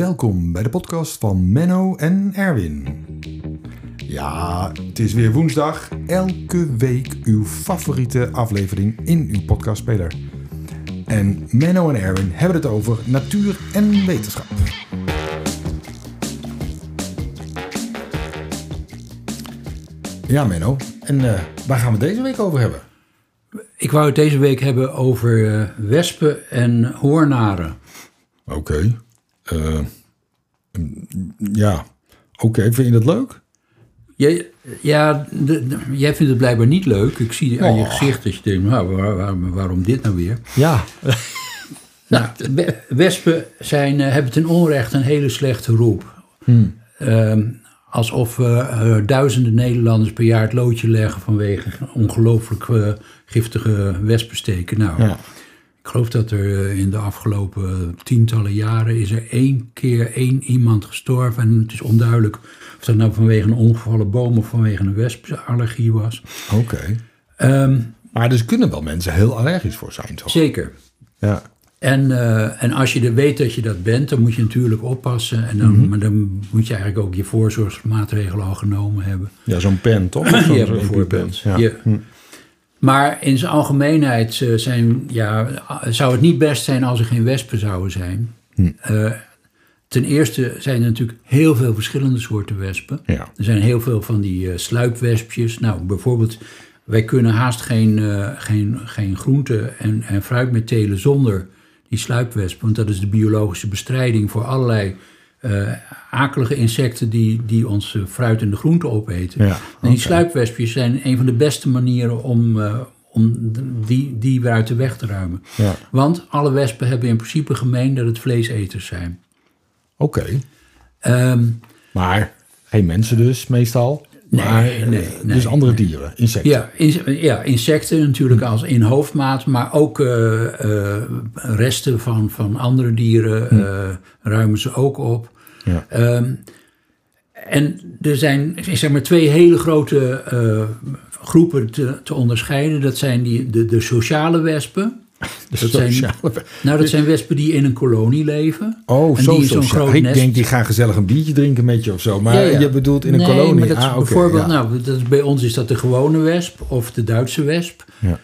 welkom bij de podcast van Menno en Erwin. Ja, het is weer woensdag. Elke week uw favoriete aflevering in uw podcastspeler. En Menno en Erwin hebben het over natuur en wetenschap. Ja, Menno. En eh, waar gaan we het deze week over hebben? Ik wou het deze week hebben over eh, wespen en hoornaren. Oké. Eh, ja, oké. Vind je dat leuk? Jij, ja, de- de- jij vindt het blijkbaar niet leuk. Ik zie aan je Oh. gezicht dat je denkt, nou, waar- waar- waarom dit nou weer? Ja. Nou, we- wespen zijn, eh, hebben ten onrechte een hele slechte roep. Hmm. Ehm, alsof eh, duizenden Nederlanders per jaar het loodje leggen vanwege ongelooflijk eh, giftige wespensteken. Nou, Ja. Ik geloof dat er eh, in de afgelopen tientallen jaren is er één keer één iemand gestorven. En het is onduidelijk of dat nou vanwege een omgevallen boom of vanwege een wespenallergie was. Oké. Ehm, Maar dus kunnen wel mensen heel allergisch voor zijn, toch? zeker. Ja. En, eh, en als je weet dat je dat bent, dan moet je natuurlijk oppassen. En dan, Maar dan moet je eigenlijk ook je voorzorgsmaatregelen al genomen hebben. Ja, zo'n pen, toch? Ja, bijvoorbeeld. Ja. Ja. Maar in zijn algemeenheid eh, zijn, ja, zou het niet best zijn als er geen wespen zouden zijn. Hm. Eh, ten eerste zijn er natuurlijk heel veel verschillende soorten wespen. Ja. Er zijn heel veel van die eh, sluipwespjes. Nou, bijvoorbeeld, wij kunnen haast geen, eh, geen, geen groente en, en fruit meer telen zonder die sluipwespen. Want dat is de biologische bestrijding voor allerlei eh, akelige insecten die, die ons eh, fruit en de groente opeten. Ja, En die sluipwespjes zijn een van de beste manieren om, eh, om die, die weer uit de weg te ruimen. Ja. Want alle wespen hebben in principe gemeen dat het vleeseters zijn. Oké. Ehm, Maar geen mensen dus, meestal. Nee, maar, nee, nee. Dus andere dieren, insecten. Ja, in- ja, insecten natuurlijk als in hoofdmaat, maar ook resten van, van andere dieren eh, ruimen ze ook op. Ja. Ehm, en er zijn zeg maar, twee hele grote eh, groepen te, te onderscheiden. Dat zijn die, de, de sociale wespen. Dus dat zijn- sociale- Nou, dat zijn wespen die in een kolonie leven. Oh, en zo die zo'n groot Ik nest- denk, die gaan gezellig een biertje drinken met je of zo. Maar Ja, ja. je bedoelt in een nee, kolonie. Maar dat is ah, bijvoorbeeld, ja. nou, dat is, bij ons is dat de gewone wesp of de Duitse wesp. Ja.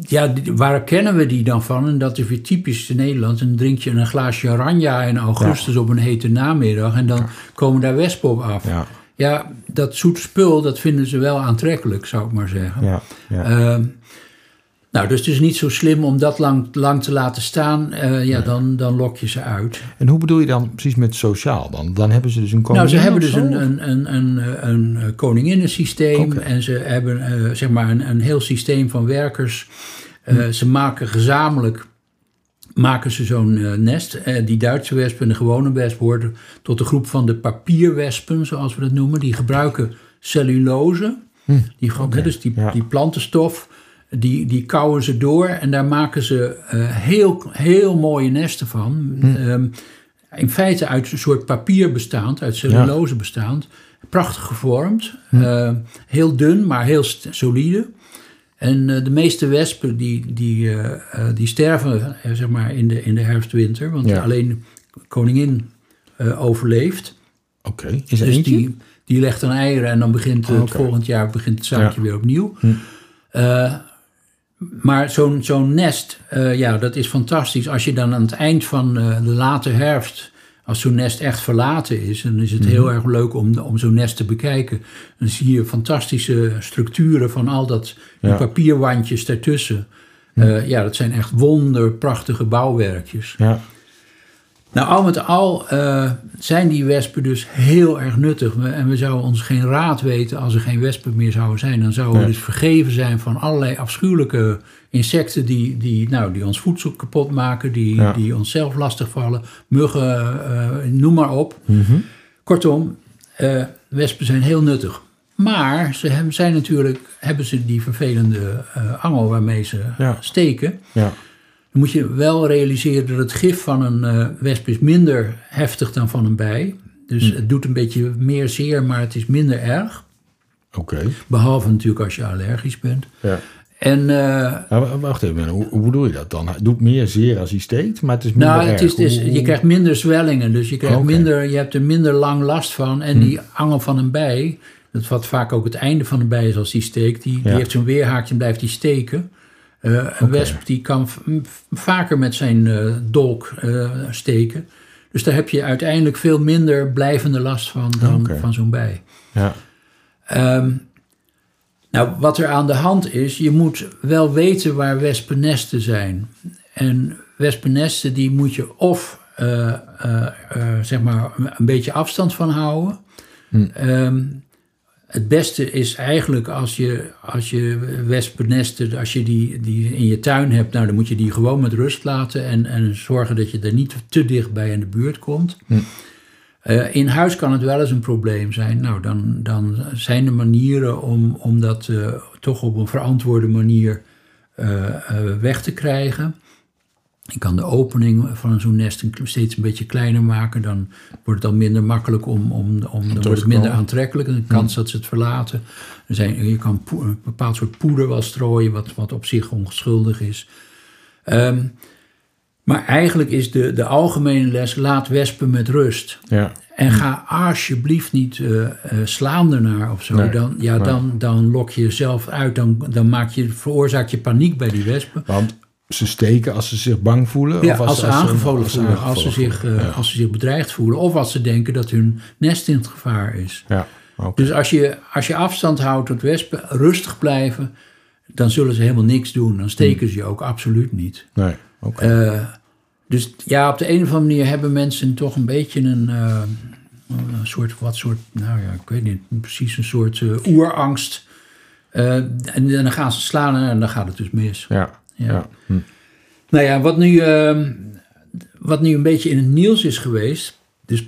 Ja, waar kennen we die dan van? En dat is weer typisch in Nederland. En dan drink je een glaasje oranje in augustus op een hete namiddag. En dan komen daar wespen op af. Ja, Ja, dat zoete spul, dat vinden ze wel aantrekkelijk, zou ik maar zeggen. ja, ja. Nou, dus het is niet zo slim om dat lang, lang te laten staan. Eh, ja, dan, dan lok je ze uit. En hoe bedoel je dan precies met sociaal dan? Dan hebben ze dus een koningin Nou, ze hebben dus zo? een, een, een, een, een, een koninginnensysteem en ze hebben eh, zeg maar een, een heel systeem van werkers. Eh, Hm. Ze maken gezamenlijk maken ze zo'n eh, nest. Eh, die Duitse wesp en de gewone wesp horen tot de groep van de papierwespen, zoals we dat noemen. Die gebruiken cellulose, die, Hm. oké, dus die, ja. die plantenstof. Die, die kouwen ze door en daar maken ze eh, heel, heel mooie nesten van. Hm. Ehm, in feite uit een soort papier bestaand, uit cellulose bestaand. Prachtig gevormd. Hm. eh, heel dun, maar heel solide. En eh, de meeste wespen die, die, eh, die sterven zeg maar in de, in de herfst-winter. Want Ja. alleen koningin overleeft. Oké, is er Dus eentje? die, die legt dan eieren en dan begint het oké. volgend jaar begint het zaakje Ja. weer opnieuw. Hm. Maar zo'n zo'n nest, eh, ja, dat is fantastisch. Als je dan aan het eind van eh, de late herfst, als zo'n nest echt verlaten is, dan is het Mhm. heel erg leuk om, om zo'n nest te bekijken. Dan zie je fantastische structuren van al dat Ja. papierwandjes daartussen. Eh, ja, dat zijn echt wonderprachtige bouwwerkjes. Ja, Nou, al met al eh, zijn die wespen dus heel erg nuttig. En we zouden ons geen raad weten als er geen wespen meer zouden zijn. Dan zouden we dus vergeven zijn van allerlei afschuwelijke insecten die, die, nou, die ons voedsel kapot maken, die, Ja. die onszelf lastigvallen, muggen, eh, noem maar op. Mhm. Kortom, eh, wespen zijn heel nuttig. Maar ze hebben, zijn natuurlijk, hebben ze die vervelende angel waarmee ze Ja. steken. ja, Dan moet je wel realiseren dat het gif van een eh, wesp is minder heftig dan van een bij. Dus Hm. het doet een beetje meer zeer, maar het is minder erg. oké. Behalve natuurlijk als je allergisch bent. Ja. En, eh, wacht even, hoe, hoe bedoel je dat dan? Hij doet meer zeer als hij steekt, maar het is minder nou, het is, dus, je krijgt minder zwellingen, dus je, krijgt. Hm. minder, je hebt er minder lang last van. En die angel van een bij, dat wat vaak ook het einde van een bij is als die steekt, die, die heeft zo'n weerhaakje en blijft die steken. Eh, een wesp die kan vaker met zijn eh, dolk eh, steken. Dus daar heb je uiteindelijk veel minder blijvende last van dan van zo'n bij. Ja, Ehm, nou, wat er aan de hand is, je moet wel weten waar wespennesten zijn. En wespennesten, die moet je of zeg maar een beetje afstand van houden. Hm. Ehm, het beste is eigenlijk als je, als je wespennesten, als je die, die in je tuin hebt, nou, dan moet je die gewoon met rust laten en, en zorgen dat je er niet te dicht bij in de buurt komt. Hm. Eh, in huis kan het wel eens een probleem zijn. Nou, dan, dan zijn er manieren om, om dat eh, toch op een verantwoorde manier eh, weg te krijgen. Je kan de opening van zo'n nest een- steeds een beetje kleiner maken. Dan wordt het al minder makkelijk om, om, om dan wordt het minder aantrekkelijk. En de kans dat ze het verlaten. Er zijn, je kan een bepaald soort poeder wel strooien, wat, wat op zich onschuldig is. Ehm, maar eigenlijk is de, de algemene les: laat wespen met rust. ja. En ga alsjeblieft niet eh, eh, slaan ernaar of zo. Nee, dan, ja, nee. dan, dan lok je jezelf uit. Dan, dan maak je, veroorzaak je paniek bij die wespen. Want ze steken als ze zich bang voelen? Ja, of als, ze aangevallen als ze voelen, als ze, zich, eh, Ja. als ze zich bedreigd voelen. Of als ze denken dat hun nest in het gevaar is. Ja. Dus als je, als je afstand houdt tot wespen, rustig blijven, dan zullen ze helemaal niks doen. Dan steken ze je ook absoluut niet. Nee, oké. Eh, dus ja, op de een of andere manier hebben mensen toch een beetje een, eh, een soort, wat soort, nou ja, ik weet niet, precies een soort oerangst. En, en dan gaan ze slaan en dan gaat het dus mis. ja, Ja. Hm. Nou ja, wat nu, eh, wat nu een beetje in het nieuws is geweest. Dus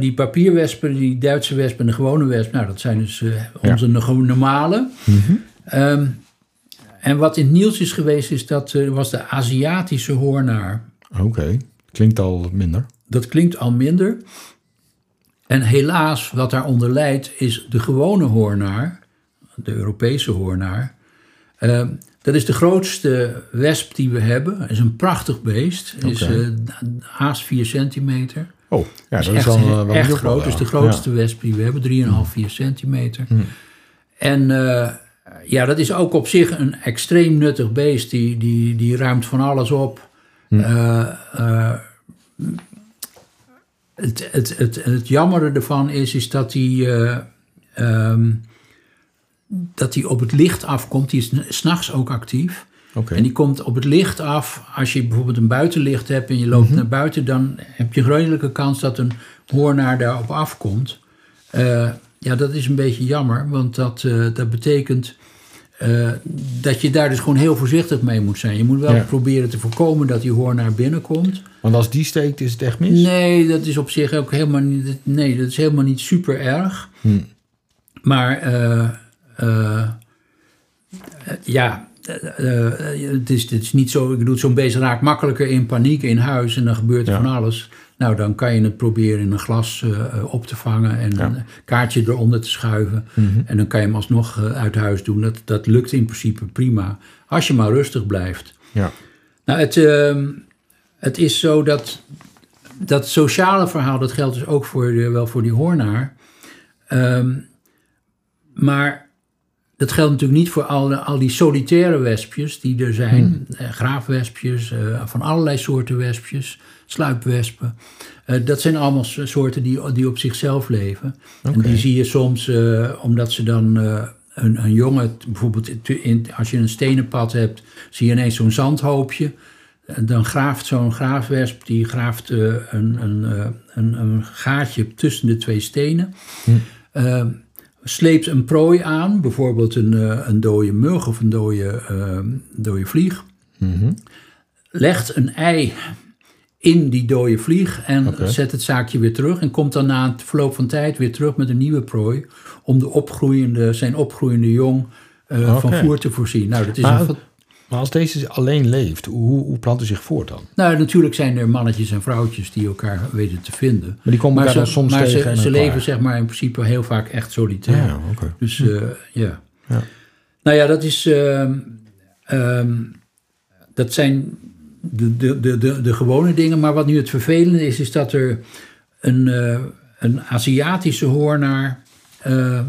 die papierwespen, die Duitse wespen en de gewone wespen, nou dat zijn dus eh, onze no- normale. Mhm. Ehm, en wat in het nieuws is geweest, is dat eh, was de Aziatische hoornaar. Oké, klinkt al minder. Dat klinkt al minder. En helaas, wat daaronder leidt, is de gewone hoornaar, de Europese hoornaar. Ehm, dat is de grootste wesp die we hebben. Het is een prachtig beest. Is eh, haast 4 centimeter. Oh, ja, Dat dat is echt, wel, eh, wel echt groot. Het is de ja. grootste wesp die we hebben. 3,5, 4 centimeter. Hm. En eh, ja, dat is ook op zich een extreem nuttig beest. Die, die, die ruimt van alles op. Hm. Eh, eh, het, het, het, het jammere ervan is, is dat hij... eh, ehm, dat hij op het licht afkomt. Die is s'nachts ook actief. En die komt op het licht af. Als je bijvoorbeeld een buitenlicht hebt en je loopt Mhm. naar buiten, dan heb je grootelijke kans dat een hoornaar daarop afkomt. Eh, ja, dat is een beetje jammer, want dat, eh, dat betekent eh, dat je daar dus gewoon heel voorzichtig mee moet zijn. Je moet wel Ja. proberen te voorkomen dat die hoornaar binnenkomt. want als die steekt is het echt mis? Nee, dat is op zich ook helemaal niet, nee, dat is helemaal niet super erg. Hm. Maar eh, ja, eh, eh, het, is, het is niet zo. Ik bedoel, zo'n beest raakt makkelijker in paniek in huis en dan gebeurt er Ja. van alles. Nou, dan kan je het proberen in een glas op te vangen en Ja. een kaartje eronder te schuiven. Mhm. En dan kan je hem alsnog uit huis doen. Dat, dat lukt in principe prima. Als je maar rustig blijft. Ja, Nou, het, ehm, het is zo dat dat sociale verhaal, dat geldt dus ook voor de, wel voor die hoornaar. Ehm, maar dat geldt natuurlijk niet voor al, al die solitaire wespjes die er zijn. Eh, graafwespjes, eh, van allerlei soorten wespjes, sluipwespen. Eh, dat zijn allemaal so- soorten die, die op zichzelf leven. En die zie je soms omdat ze dan een, een jongen, bijvoorbeeld in, als je een stenen pad hebt, zie je ineens zo'n zandhoopje. Dan graaft zo'n graafwesp, die graaft een, een, een, een gaatje tussen de twee stenen. Hm. Eh, sleept een prooi aan, bijvoorbeeld een, eh, een dode mug of een dode, eh, dode vlieg. Mhm. Legt een ei in die dode vlieg en zet het zaakje weer terug. En komt dan na het verloop van tijd weer terug met een nieuwe prooi. Om de opgroeiende, zijn opgroeiende jong eh, van voer te voorzien. Nou, dat is Maar- een, Maar als deze alleen leeft, hoe, hoe plant hij zich voort dan? nou, natuurlijk zijn er mannetjes en vrouwtjes die elkaar weten te vinden. Maar die komen Maar, elkaar ze, dan soms maar tegen ze, en ze leven zeg maar in principe heel vaak echt solitair. Ja, oké. Dus eh, ja. Ja. Nou ja, dat is. ehm, ehm, dat zijn de, de, de, de, de gewone dingen. Maar wat nu het vervelende is, is dat er een, eh, een Aziatische hoornaar, eh,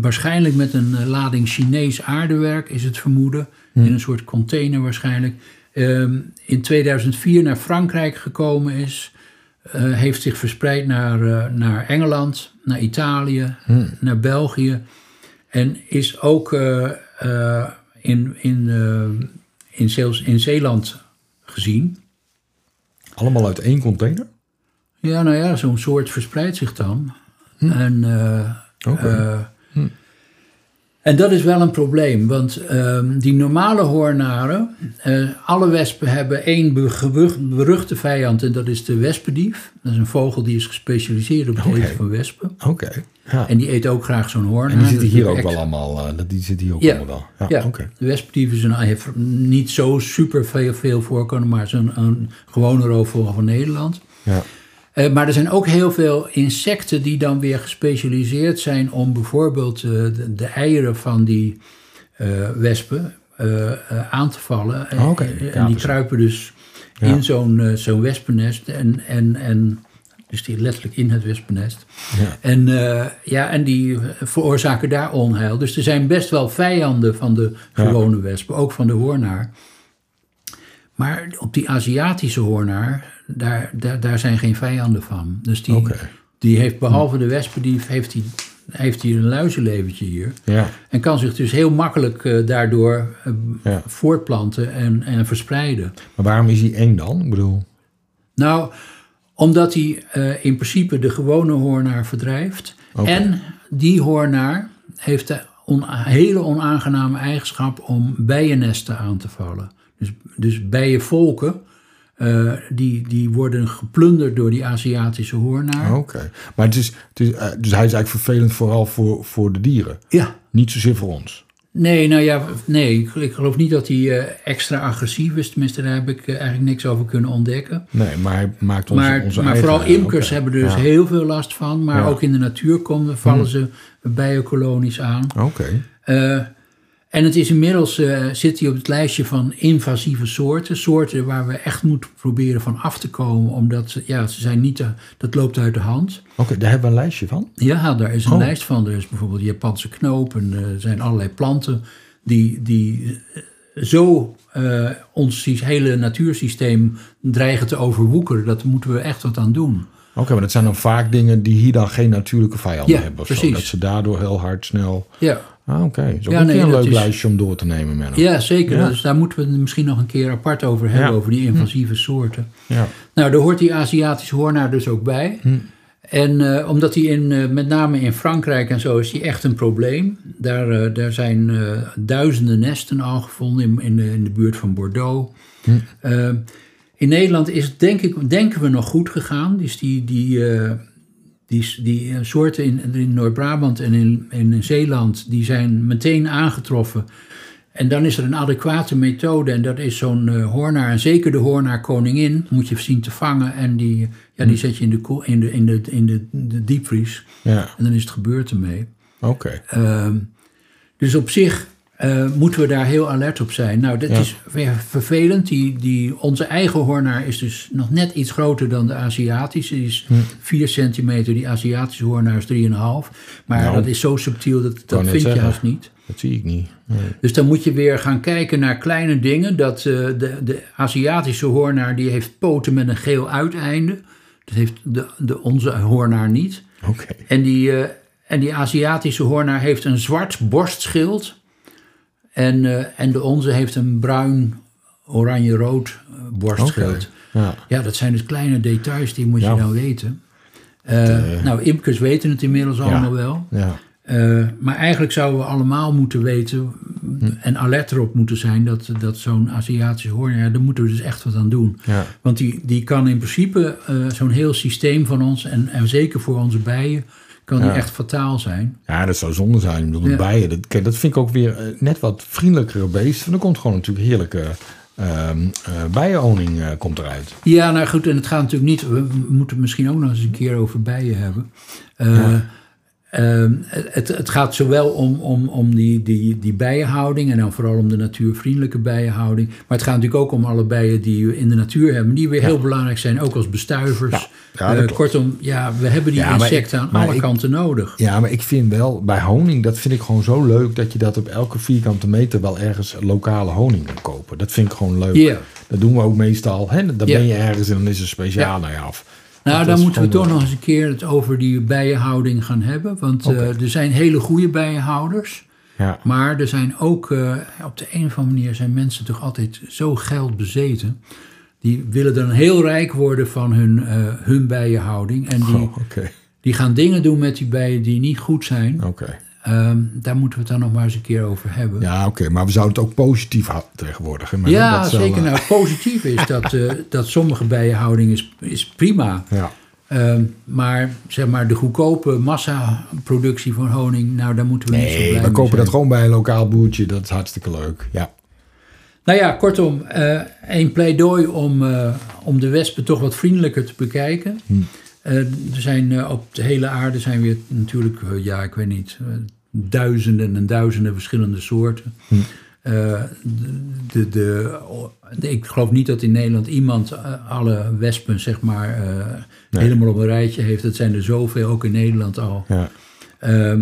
waarschijnlijk met een eh, lading Chinees aardewerk, is het vermoeden, in een soort container waarschijnlijk, ehm, in 2004 naar Frankrijk gekomen is. eh, heeft zich verspreid naar, eh, naar Engeland, naar Italië, naar België. En is ook in, in, in, Zeels- in Zeeland gezien. Allemaal uit één container? Ja, nou ja, zo'n soort verspreidt zich dan. En, eh, Oké. eh, en dat is wel een probleem, want ehm, die normale hoornaren, eh, alle wespen hebben één beruchte vijand en dat is de wespendief. Dat is een vogel die is gespecialiseerd op het Oké. eten van wespen. Oké. Ja. En die eet ook graag zo'n hoornaar. En die zitten hier ook wel allemaal. dat- die zitten hier ook Ja, allemaal wel. Ja, ja. oké. de wespendief is een, heeft niet zo super veel, veel voorkomen, maar is een, een gewone roofvogel van Nederland. Ja. Eh, maar er zijn ook heel veel insecten die dan weer gespecialiseerd zijn om bijvoorbeeld eh, de, de eieren van die eh, wespen aan te vallen. En- Oh. En, die kruipen dus Ja. in zo'n zo'n wespennest. En, en, en dus die letterlijk in het wespennest. Ja. En, ja, en die veroorzaken daar onheil. Dus er zijn best wel vijanden van de Ja. gewone wespen, ook van de hoornaar. Maar op die Aziatische hoornaar, daar, daar, daar zijn geen vijanden van. Dus die, die heeft behalve de wespendief, heeft hij heeft hij een luizenleventje hier. Ja. En kan zich dus heel makkelijk eh, daardoor eh, Ja. voortplanten en, en verspreiden. Maar waarom is hij eng dan? Ik bedoel. Nou, omdat hij eh, in principe de gewone hoornaar verdrijft. En die hoornaar heeft de on- hele onaangename eigenschap om bijennesten aan te vallen. Dus, dus bijenvolken, eh, die, die worden geplunderd door die Aziatische hoornaar. Oké. Maar het is, het is, eh, dus hij is eigenlijk vervelend vooral voor, voor de dieren. Ja, Niet zozeer voor ons. Nee, nou ja, nee, ik, ik geloof niet dat hij eh, extra agressief is. Tenminste, daar heb ik eigenlijk niks over kunnen ontdekken. Nee, maar hij maakt onze, maar onze maar vooral imkers hebben er dus Ja. heel veel last van. Maar Ja. ook in de natuur komen, vallen ze bijenkolonies aan. Oké. Eh, en het is inmiddels, eh, zit hij op het lijstje van invasieve soorten. Soorten waar we echt moeten proberen van af te komen. Omdat ze, ja, ze zijn niet, te- dat loopt uit de hand. Oké, daar hebben we een lijstje van. Ja, daar is een Oh. lijst van. Er is bijvoorbeeld Japanse knoop en eh, er zijn allerlei planten die, die eh, zo eh, ons hele natuursysteem dreigen te overwoekeren. Dat moeten we echt wat aan doen. Oké, maar dat zijn dan vaak dingen die hier dan geen natuurlijke vijanden Ja, hebben. Of Zo, dat ze daardoor heel hard snel... Ja, Ah, oké. Dat is ook Ja, een nee, een leuk is- lijstje om door te nemen, Menno. ja zeker. Ja. Dus daar moeten we het misschien nog een keer apart over hebben, Ja. over die invasieve soorten. Ja. Nou, daar hoort die Aziatische hoornaar dus ook bij. En eh, omdat hij in, eh, met name in Frankrijk en zo is hij echt een probleem. Daar, eh, daar zijn duizenden nesten al gevonden in, in, de, in de buurt van Bordeaux. Eh, in Nederland is het denk ik, denken we nog goed gegaan. Dus die, die, eh, die, die eh, soorten in, in Noord-Brabant en in, in Zeeland, die zijn meteen aangetroffen. En dan is er een adequate methode en dat is zo'n eh, hoornaar, en zeker de hoornaar koningin, moet je zien te vangen en die, ja, die zet je in de, in de, in de, in de, de diepvries Ja, en dan is het gebeurd ermee. oké. Ehm, dus op zich eh, moeten we daar heel alert op zijn. Nou, dat Ja. is weer vervelend. Die, die, onze eigen hoornaar is dus nog net iets groter dan de Aziatische. Die is 4 centimeter, die Aziatische hoornaar is 3,5. Maar Nou, dat is zo subtiel, dat, dat vind je haast niet. Dat zie ik niet. Nee. Dus dan moet je weer gaan kijken naar kleine dingen. Dat eh, de, de Aziatische hoornaar die heeft poten met een geel uiteinde. Dat heeft de, de, onze hoornaar niet. Oké. En die, eh, en die Aziatische hoornaar heeft een zwart borstschild. En, eh, en de onze heeft een bruin, oranje-rood eh, borstschild. Ja. Ja, dat zijn dus kleine details, die moet Ja. je nou weten. Eh, nou, imkers weten het inmiddels allemaal wel. Ja. Maar eigenlijk zouden we allemaal moeten weten en alert erop moeten zijn dat, dat zo'n Aziatische hoorn, daar moeten we dus echt wat aan doen. Ja. Want die, die kan in principe zo'n heel systeem van ons, en, en zeker voor onze bijen, kan die echt fataal zijn. Ja, dat zou zonde zijn. Ik bedoel, bijen, dat, kijk, dat vind ik ook weer eh, net wat vriendelijkere beesten. Er komt gewoon natuurlijk heerlijke bijenoning eh, komt eruit. Ja, nou goed, en het gaat natuurlijk niet, we moeten het misschien ook nog eens een keer over bijen hebben. Eh, Ja. Ehm, het, het gaat zowel om, om, om die, die, die bijenhouding en dan vooral om de natuurvriendelijke bijenhouding. Maar het gaat natuurlijk ook om alle bijen die we in de natuur hebben, die weer heel belangrijk zijn, ook als bestuivers. Ja. Ja, Eh, kortom, ja, we hebben die ik- insecten aan alle ik- kanten nodig. Ja, maar ik vind wel, bij honing, dat vind ik gewoon zo leuk dat je dat op elke vierkante meter wel ergens lokale honing kan kopen. Dat vind ik gewoon leuk. Dat doen we ook meestal. Hè? Dan ben je ergens en dan is er speciaal naar je af. Nou, dan moeten we toch nog eens een keer het over die bijenhouding gaan hebben. Want eh, er zijn hele goede bijenhouders. Ja. Maar er zijn ook, eh, op de een of andere manier zijn mensen toch altijd zo geld bezeten. Die willen dan heel rijk worden van hun, eh, hun bijenhouding. En die, Oh, die gaan dingen doen met die bijen die niet goed zijn. Oké. Ehm, daar moeten we het dan nog maar eens een keer over hebben. Ja, oké. Maar we zouden het ook positief tegenwoordig. hè? Maar Ja, dat wel, zeker. eh, Nou, het positieve is dat, eh, dat sommige bijenhouding is, is prima. Ja. Ehm, maar zeg maar de goedkope massaproductie van honing, nou daar moeten we niet zo blij Nee, we mee kopen zijn. dat gewoon bij een lokaal boertje. Dat is hartstikke leuk. Ja. Nou ja, kortom, eh, een pleidooi om, om de wespen toch wat vriendelijker te bekijken. Hm. Eh, er zijn eh, op de hele aarde zijn weer natuurlijk, eh, ja, ik weet niet, eh, duizenden en duizenden verschillende soorten. Hm. Eh, de, de, de- ik geloof niet dat in Nederland iemand eh, alle wespen, zeg maar, eh, Nee. helemaal op een rijtje heeft. Dat zijn er zoveel, ook in Nederland al. ja. Ehm,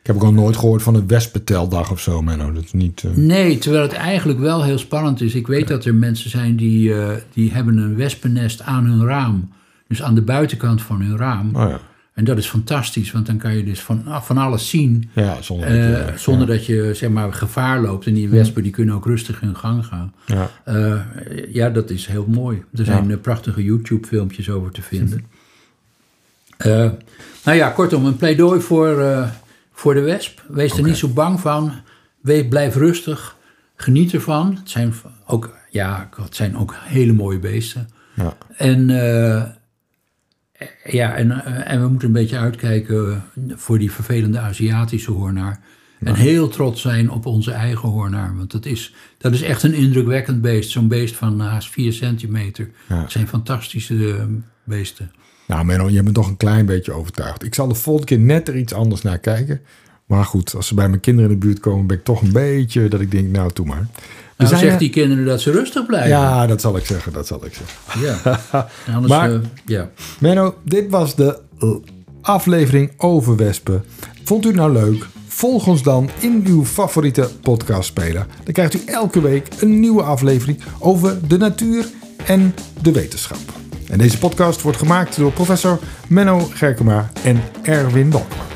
Ik heb ook al nooit gehoord van een wespenteldag of zo, Menno. Dat is niet... eh, Nee, terwijl het eigenlijk wel heel spannend is. Ik weet dat er mensen zijn die, eh, die hebben een wespennest aan hun raam. Dus aan de buitenkant van hun raam. Oh ja. En dat is fantastisch, want dan kan je dus van, van alles zien. Ja, zonder eh, dat je- zonder dat je zeg maar, gevaar loopt. En die wespen die kunnen ook rustig hun gang gaan. Ja. Eh, ja, dat is heel mooi. Er zijn eh, prachtige YouTube-filmpjes over te vinden. Nou ja, kortom, een pleidooi voor, voor de wesp. Wees er niet zo bang van. Wees, blijf rustig. Geniet ervan. Het zijn ook, ja, het zijn ook hele mooie beesten. Ja. En, ja, en, eh, en we moeten een beetje uitkijken voor die vervelende Aziatische hoornaar. En heel trots zijn op onze eigen hoornaar. Want dat is, dat is echt een indrukwekkend beest. Zo'n beest van haast 4 centimeter. Ja. Het zijn fantastische eh, beesten. Nou, Menno, je bent toch een klein beetje overtuigd. Ik zal de volgende keer net er iets anders naar kijken. Maar goed, als ze bij mijn kinderen in de buurt komen, ben ik toch een beetje dat ik denk, nou, doe maar. Nou, zegt die kinderen dat ze rustig blijven. Ja, dat zal ik zeggen, dat zal ik zeggen. Ja. En Anders, Maar- eh, ja. Menno, dit was de aflevering over wespen. Vond u het nou leuk? Volg ons dan in uw favoriete podcastspeler. Dan krijgt u elke week een nieuwe aflevering over de natuur en de wetenschap. En deze podcast wordt gemaakt door professor Menno Gerkema en Erwin Balkman.